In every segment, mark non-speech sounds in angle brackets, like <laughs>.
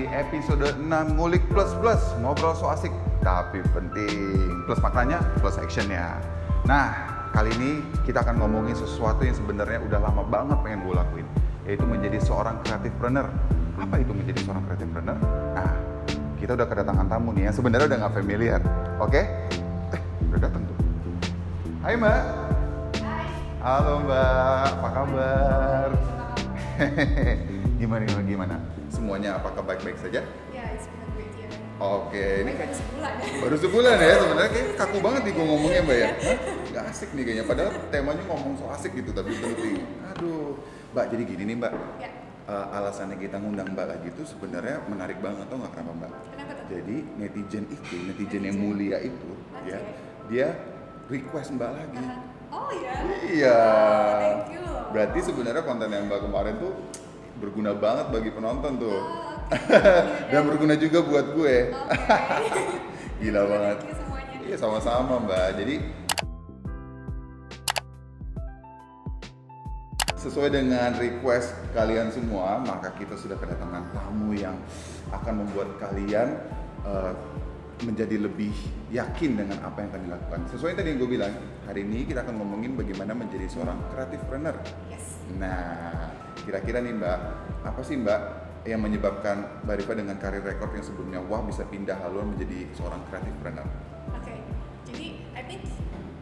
di episode 6 Ngulik Plus Plus. Ngobrol so asik, tapi penting. Plus maknanya, plus actionnya. Nah, kali ini kita akan ngomongin sesuatu yang sebenarnya udah lama banget pengen gue lakuin Yaitu menjadi seorang creative planner Apa itu menjadi seorang creative planner? Nah, kita udah kedatangan tamu nih yang sebenarnya udah nggak familiar Oke? Eh, udah datang tuh. Hai Mbak. Halo Mbak, apa kabar? <laughs> gimana gimana gimana? Semuanya apakah baik-baik saja? Ya, it's been a great year. Oke, ini Baru sebulan ya. baru sebulan ya sebenarnya kayak <laughs> kaku banget nih gue ngomongnya Mbak ya. Hah? Gak asik nih kayaknya, padahal temanya ngomong so asik gitu tapi penting. Aduh, Mbak jadi gini nih Mbak. Ya, Eh, alasannya kita ngundang Mbak lagi itu sebenarnya menarik banget tau nggak kenapa Mbak? kenapa tuh? Jadi netizen itu, netizen yang mulia itu, Oke. ya, dia request Mbak lagi. Aha. Oh ya. Iya. Oh, thank you. Berarti sebenarnya konten yang Mbak kemarin tuh berguna banget bagi penonton tuh. Oh, oke. <laughs> Dan berguna juga buat gue. Oke. <laughs> Gila banget. Iya sama-sama Mbak. Jadi sesuai dengan request kalian semua, maka kita sudah kedatangan tamu yang akan membuat kalian eh, menjadi lebih yakin dengan apa yang akan dilakukan. Sesuai tadi yang gue bilang, hari ini kita akan ngomongin bagaimana menjadi seorang creative planner. Yes. Nah, kira-kira nih Mbak, apa sih Mbak yang menyebabkan Mbak Rifa dengan karir rekor yang sebelumnya wah bisa pindah haluan menjadi seorang creative planner? Oke. Jadi, I think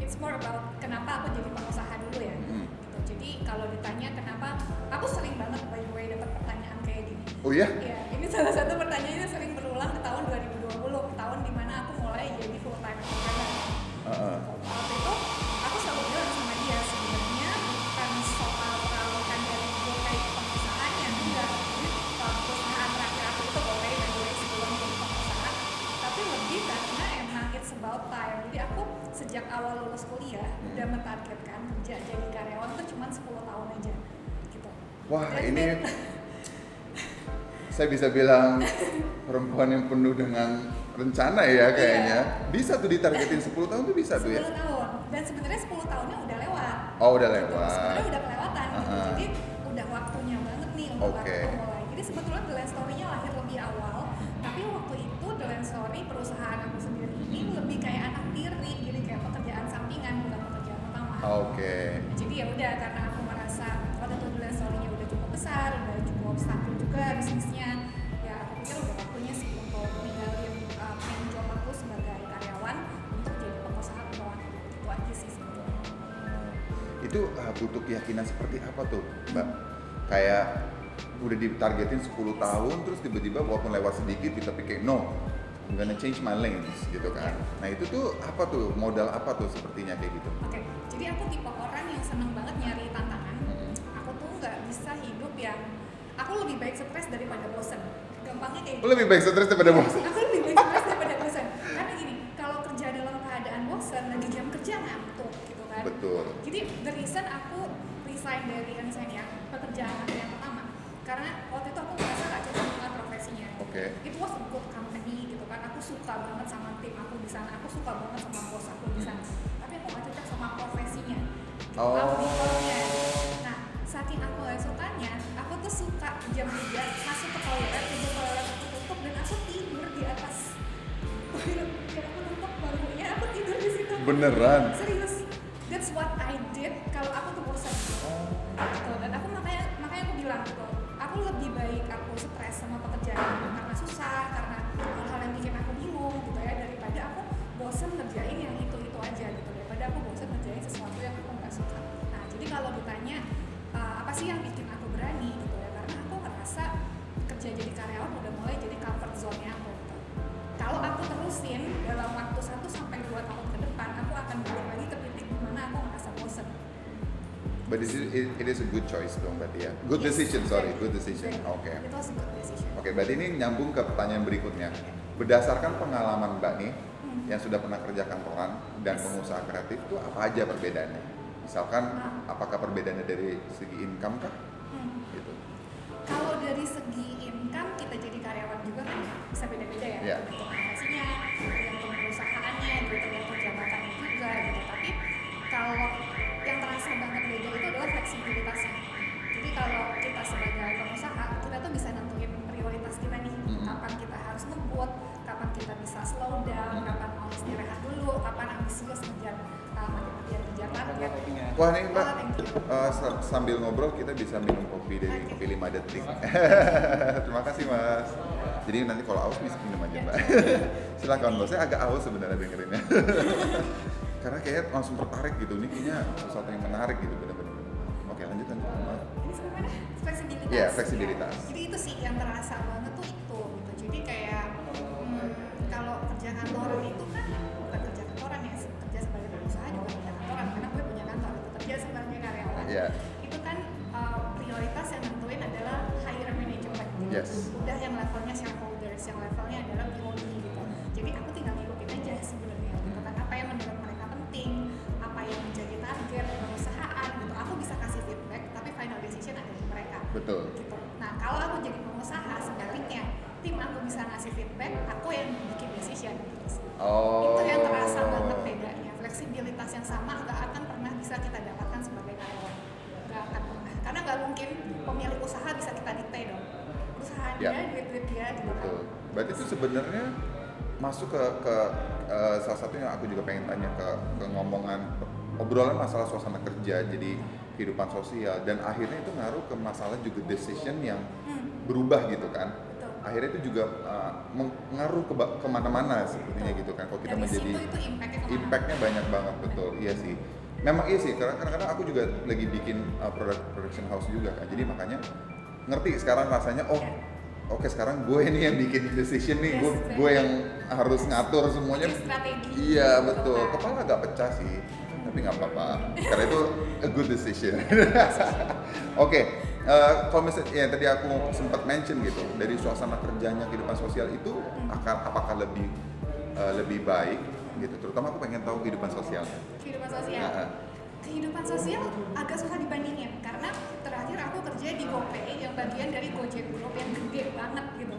it's more about kenapa aku jadi pengusaha dulu ya. Hmm. Gitu. Jadi kalau ditanya kenapa, aku sering banget by the way dapat pertanyaan kayak gini. Oh iya? Iya, ini salah satu pertanyaan yang sering berulang ke tahun 2020, tahun di mana aku mulai jadi full time entrepreneur. Heeh. Waktu kerja jadi karyawan tuh cuma 10 tahun aja gitu. Wah, Dan- ini <laughs> saya bisa bilang perempuan yang penuh dengan rencana ya kayaknya. Bisa tuh ditargetin 10 tahun tuh bisa tuh 10 ya. tahun dan sebenarnya 10 tahunnya udah lewat Oh, udah gitu. lewat. sebenarnya udah kelewatan gitu Uh-uh. jadi udah waktunya banget nih untuk Oke. aku mulai jadi sebetulnya The Land Story-nya lahir lebih awal tapi waktu itu The Land Story perusahaan aku sendiri ini lebih kayak anak tiri jadi kayak pekerjaan sampingan bukan Oke. jadi ya udah karena aku merasa The Land Story-nya udah cukup besar udah cukup stabil juga bisnisnya ya aku pikir udah waktunya sih untuk ninggalin uh, main job aku sebagai karyawan untuk jadi pengusaha keuangan itu aja sih sebetulnya Itu uh, butuh keyakinan seperti apa tuh, Mbak? Kayak udah ditargetin 10 tahun terus tiba-tiba walaupun lewat sedikit kita pikir no I'm gonna change my lanes gitu kan. Nah itu tuh apa tuh modal apa tuh sepertinya kayak gitu? Oke, aku tipe orang yang seneng banget nyari tantangan. Aku tuh nggak bisa hidup yang aku lebih baik stres daripada bosen. Gampangnya kayak Lu lebih baik stres daripada bos. Aku lebih baik stres daripada bosen. Karena gini, kalau kerja dalam keadaan bosen, lagi jam kerja ngantuk gitu kan. Betul. Jadi the reason aku resign dari resign ya pekerjaan aku yang pertama karena waktu itu aku merasa gak cocok dengan profesinya. Oke. Itu was a good company gitu kan. Aku suka banget sama tim aku di sana. Aku suka banget sama bos aku di sana. Sama profesinya. Oh. Auditornya. Nah, saking aku gak sukanya, aku tuh suka jam 3 masuk ke toilet, pintu toilet aku tutup dan aku tidur di atas toilet. Aku tutup barunya, aku tidur di situ Beneran. But it, it, it is a good choice dong berarti ya. Good Yes, decision, sorry, good decision. Oke. itu was a good decision Oke, berarti ini nyambung ke pertanyaan berikutnya. Berdasarkan pengalaman Mbak nih, Hmm. yang sudah pernah kerja kantoran dan Yes. pengusaha kreatif itu apa aja perbedaannya? Misalkan, Ah. apakah perbedaannya dari segi income kah? Hmm. Gitu. kalau dari segi income kita jadi karyawan juga kan bisa beda-beda ya Iya. tergantung terasa banget itu adalah fleksibilitasnya. Jadi kalau kita sebagai pengusaha kita tuh bisa nentuin prioritas kita nih. Hmm. Kapan kita harus ngebut kapan kita bisa slow down hmm. kapan mau istirahat dulu kapan ambisius ngejar ah, Wah nih mbak, uh, sambil ngobrol kita bisa minum kopi dari okay. kopi 5 detik. <laughs> Terima kasih. Mas. Jadi nanti kalau aus bisa minum aja mbak. <laughs> Silakan mbak. Saya agak aus sebenarnya dengerinnya <laughs> Karena kayak langsung tertarik gitu, ini kayaknya sesuatu yang menarik gitu bener-bener. Oke lanjut lanjut. Ini sebenarnya fleksibilitas. Iya, fleksibilitas. Ya. Jadi itu sih yang terasa banget tuh itu gitu. Jadi kayak Betul. gitu. Nah kalau aku jadi pengusaha sebaliknya tim aku bisa ngasih feedback, aku yang bikin decision gitu. Oh. Itu yang terasa banget bedanya. Fleksibilitas yang sama nggak akan pernah bisa kita dapatkan sebagai karyawan. Nggak akan pernah. Karena nggak mungkin pemilik usaha bisa kita dikte dong. Usaha Ya. dia, duit-duit dia gitu. Betul. Berarti itu sebenarnya masuk ke ke eh, salah satu yang aku juga pengen tanya ke ke ngomongan obrolan masalah suasana kerja jadi kehidupan sosial dan akhirnya itu ngaruh ke masalah juga decision yang Hmm, berubah gitu kan. betul. Akhirnya itu juga eh, mengaruh ke ke mana-mana sepertinya gitu kan. Kalau kita Dari menjadi itu impactnya ke mana? impactnya banyak banget betul iya sih memang iya sih karena kadang-kadang aku juga lagi bikin uh, product production house juga kan jadi makanya ngerti sekarang rasanya oh Ya. oke sekarang gue ini yang bikin <laughs> decision nih Yes, gue gue yang harus ngatur semuanya strategi. iya betul kepala agak pecah sih tapi nggak apa-apa. Karena itu a good decision. <laughs> Oke eh, kalau misalnya ya, tadi aku sempat mention gitu dari suasana kerjanya kehidupan sosial itu akan apakah lebih eh, lebih baik gitu? Terutama aku pengen tahu kehidupan sosialnya kehidupan sosial? Ah. kehidupan sosial agak susah dibandingin karena terakhir aku kerja di GoPay yang bagian dari Gojek Group yang gede banget gitu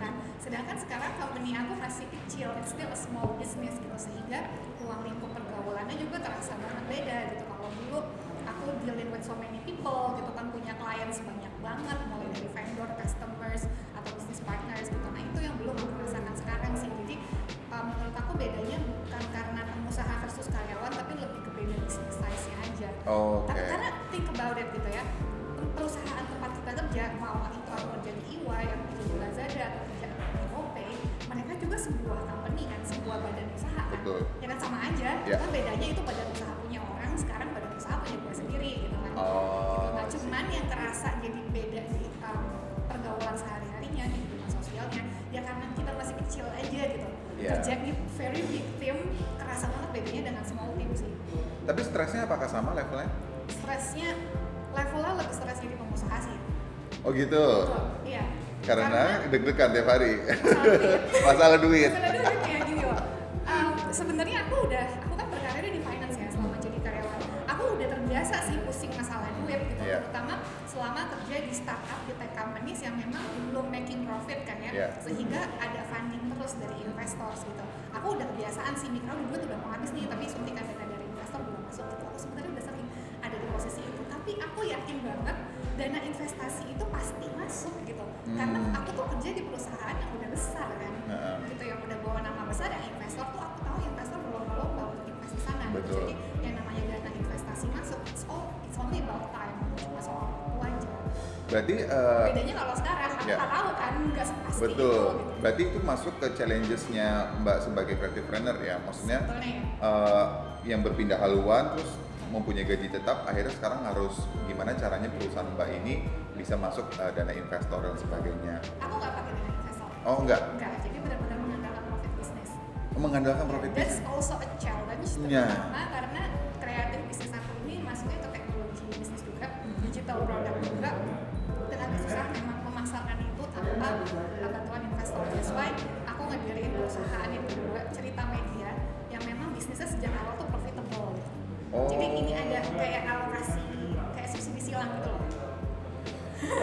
sedangkan sekarang company aku masih kecil it's still a small business gitu sehingga ruang lingkup pergaulannya juga terasa banget beda gitu. Kalau dulu aku dealing with so many people gitu kan punya klien sebanyak banget mulai dari vendor, customers atau business partners gitu. Nah itu yang belum aku rasakan sekarang sih. Jadi uh, menurut aku bedanya bukan karena pengusaha versus karyawan tapi lebih ke beda business size-nya aja. Oke. Tapi karena think about it gitu ya perusahaan tempat kita kerja mau itu aku kerja di EY sebuah company kan sebuah badan usaha kan. Betul. ya kan sama aja. Ya. cuma bedanya itu badan usaha punya orang sekarang badan usaha punya gue sendiri gitu kan. Oh, gitu. nah cuman yang terasa jadi beda di um, pergaulan sehari-harinya di kehidupan sosialnya ya karena kita masih kecil aja gitu. Ya. kerja di very big team kerasa banget bedanya dengan small team sih. Tapi stresnya apakah sama levelnya? Stresnya levelnya lebih stres jadi pengusaha sih. Oh gitu? Betul, iya karena deg-degan tiap hari. <laughs> Masalah duit. Masalah duit ya gini loh Um, sebenarnya aku udah aku kan berkarir di finance ya selama jadi karyawan. Aku udah terbiasa sih pusing masalah duit gitu. Iya. terutama selama kerja di startup di tech companies yang memang belum making profit kan ya. Iya. sehingga ada funding terus dari investor gitu. Aku udah kebiasaan sih mikro duit udah mau habis nih tapi suntikan dana dari investor belum masuk gitu. Aku sebenarnya udah sering ada di posisi itu. Tapi aku yakin banget dana investasi itu pasti masuk gitu karena Hmm. aku tuh kerja di perusahaan yang udah besar kan Heeh. gitu yang udah bawa nama besar yang investor tuh aku tahu investor berlomba-lomba untuk investasi sana gitu. Betul. jadi yang namanya dana investasi masuk it's all it's only about time cuma soal waktu aja berarti eh, bedanya kalau sekarang aku ya. tahu kan nggak sepasti betul itu gitu. berarti itu masuk ke challengesnya mbak sebagai creative planner ya maksudnya Sebetulnya ya. eh, yang berpindah haluan terus mempunyai gaji tetap akhirnya sekarang harus gimana caranya perusahaan mbak ini bisa masuk eh, dana investor dan sebagainya. Aku nggak pakai dana investor. Oh enggak nggak jadi benar-benar mengandalkan profit business mengandalkan profit That's business also a challenge Ya. terutama karena kreatif bisnis aku ini masuknya ke teknologi bisnis juga, digital product juga. Dan agak susah memang memasarkan itu tanpa bantuan investor. That's why aku ngediriin perusahaan yang kedua cerita media yang memang bisnisnya sejak awal tuh. Oh. Jadi ini ada kayak alokasi kayak subsidi silang gitu loh.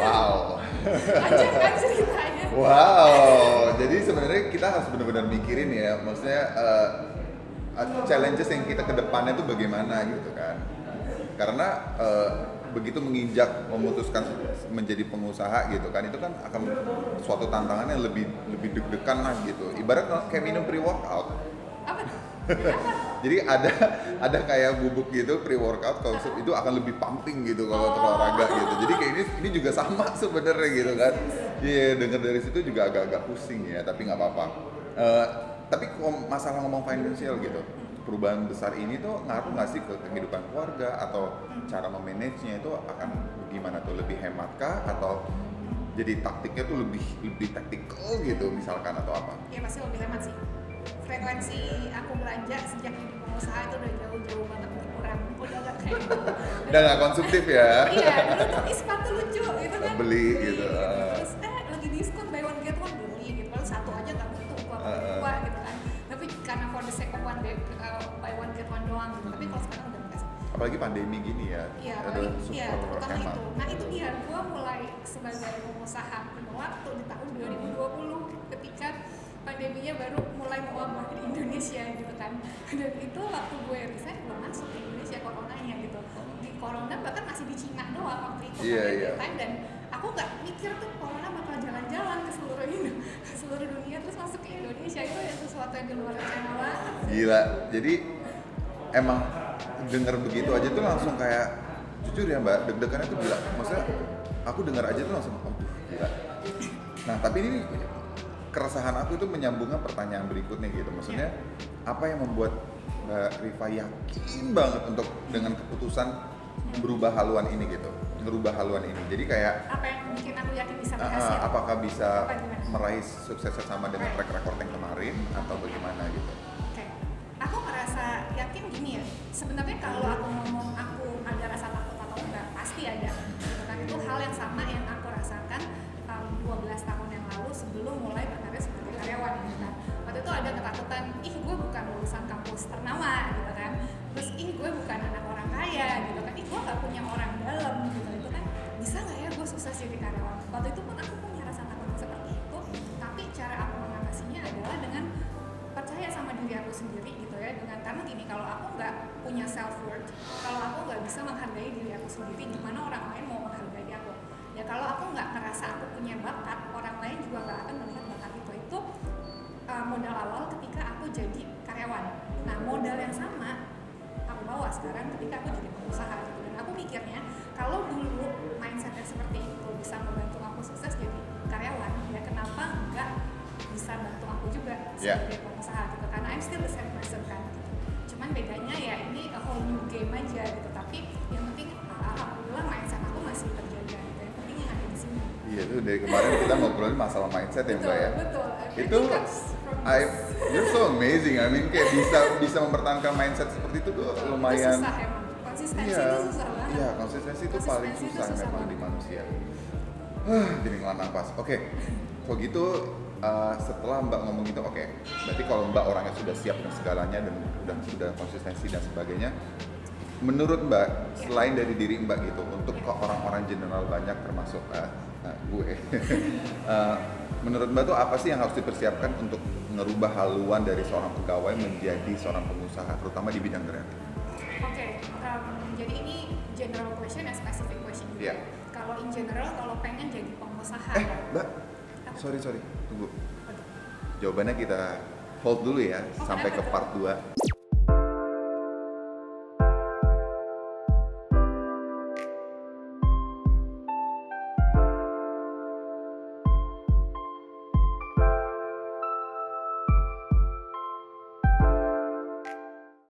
wow <laughs> Panjang kan ceritanya. Wow, jadi sebenarnya kita harus benar-benar mikirin ya, maksudnya uh, challenges yang kita ke depannya tuh bagaimana gitu kan. Karena eh, begitu menginjak memutuskan menjadi pengusaha gitu kan, itu kan akan suatu tantangan yang lebih lebih deg-degan lah gitu. Ibarat kayak minum pre workout, Apa? tuh? <laughs> Apa? Jadi ada ada kayak bubuk gitu pre workout sup itu akan lebih pumping gitu kalau Oh. olahraga gitu. Jadi kayak ini ini juga sama sebenarnya gitu kan. Iya, dengar dari situ juga agak-agak pusing ya, tapi nggak apa-apa. Eh, tapi masalah ngomong financial gitu, perubahan besar ini tuh ngaruh nggak sih ke kehidupan keluarga atau cara memanagenya itu akan gimana tuh lebih hemat kah atau jadi taktiknya tuh lebih lebih taktikal gitu misalkan atau apa? ya pasti lebih hemat sih frekuensi aku belanja sejak jadi pengusaha itu udah jauh-jauh banget berkurang udah gak kayak gitu. Udah nggak konsumtif ya? iya dulu tuh sepatu lucu gitu kan Beli gitu, ah. terus eh lagi diskon buy one get one beli gitu Padahal satu aja gak butuh gua Ah, ah. dua gitu kan tapi karena for the sake of one day, uh, buy one get one doang gitu tapi kalau sekarang udah enggak Apalagi pandemi gini ya, Iya, ada super iya, hemat. itu. Nah itu dia, gue mulai sebagai pengusaha penuh waktu di tahun 2020 ketika pandeminya baru mulai mewabah di Indonesia gitu kan. Dan itu waktu gue resign belum masuk ke Indonesia coronanya gitu. Di corona bahkan masih di Cina doang waktu itu Iya, pandemi iya. time dan aku nggak mikir tuh corona bakal jalan-jalan ke seluruh ke <laughs> seluruh dunia terus masuk ke Indonesia itu ya sesuatu yang di luar rencana banget. Gila, jadi emang denger begitu aja tuh langsung kayak jujur ya mbak, deg-degannya tuh gila. Maksudnya aku dengar aja tuh langsung, aduh gila. Nah tapi ini keresahan aku itu menyambungkan pertanyaan berikutnya gitu. Maksudnya apa yang membuat mbak Rifa yakin banget untuk dengan keputusan berubah haluan ini gitu, merubah haluan ini. Jadi kayak Apa yang mungkin aku yakin bisa berhasil? ah, apakah bisa Apa gimana? meraih suksesnya sama dengan track record yang kemarin atau bagaimana gitu? Oke, aku merasa yakin gini ya. Sebenarnya kalau aku ngomong aku ada rasa takut atau enggak, pasti ada. Gitu kan itu hal yang sama yang aku rasakan um, 12 tahun yang lalu sebelum mulai aku sendiri gitu ya. Dengan karena gini kalau aku nggak punya self worth kalau aku nggak bisa menghargai diri aku sendiri gimana orang lain mau menghargai aku? Ya kalau aku nggak ngerasa aku punya bakat orang lain juga nggak akan melihat bakat itu. Itu uh, modal awal ketika aku jadi karyawan. Nah modal yang sama aku bawa sekarang ketika aku jadi pengusaha gitu. Dan aku mikirnya kalau dulu mindsetnya seperti itu bisa membantu aku sukses jadi karyawan ya sebagai pengusaha gitu karena I'm still the same person kan cuman bedanya ya ini a whole new game aja gitu tapi yang penting uh, alhamdulillah mindset aku masih terjaga gitu yang penting yang ada di sini Iya tuh dari kemarin kita ngobrolin masalah mindset ya mbak ya. betul Itu I, you're so amazing. I mean kayak bisa bisa mempertahankan mindset seperti itu tuh lumayan. susah emang konsistensi Iya, itu susah banget iya konsistensi itu paling Konsistensi itu susah, susah memang banget. di manusia. Huh, jadi ngelan nafas. Oke, kalau gitu uh, setelah Mbak ngomong gitu, oke. Berarti kalau Mbak orangnya sudah siap dan segalanya dan udah sudah konsistensi dan sebagainya, menurut Mbak selain dari diri Mbak gitu, untuk ke orang-orang general banyak termasuk uh, uh, gue, uh, <laughs> menurut Mbak tuh apa sih yang harus dipersiapkan untuk ngerubah haluan dari seorang pegawai menjadi seorang pengusaha, terutama di bidang kreatif? Oke, um, jadi ini general question and specific question. Iya. Kalau in general, kalau pengen jadi pengusaha, Eh, Mbak, sorry sorry, tunggu. Jawabannya kita hold dulu ya Oh, sampai ke part tuh? 2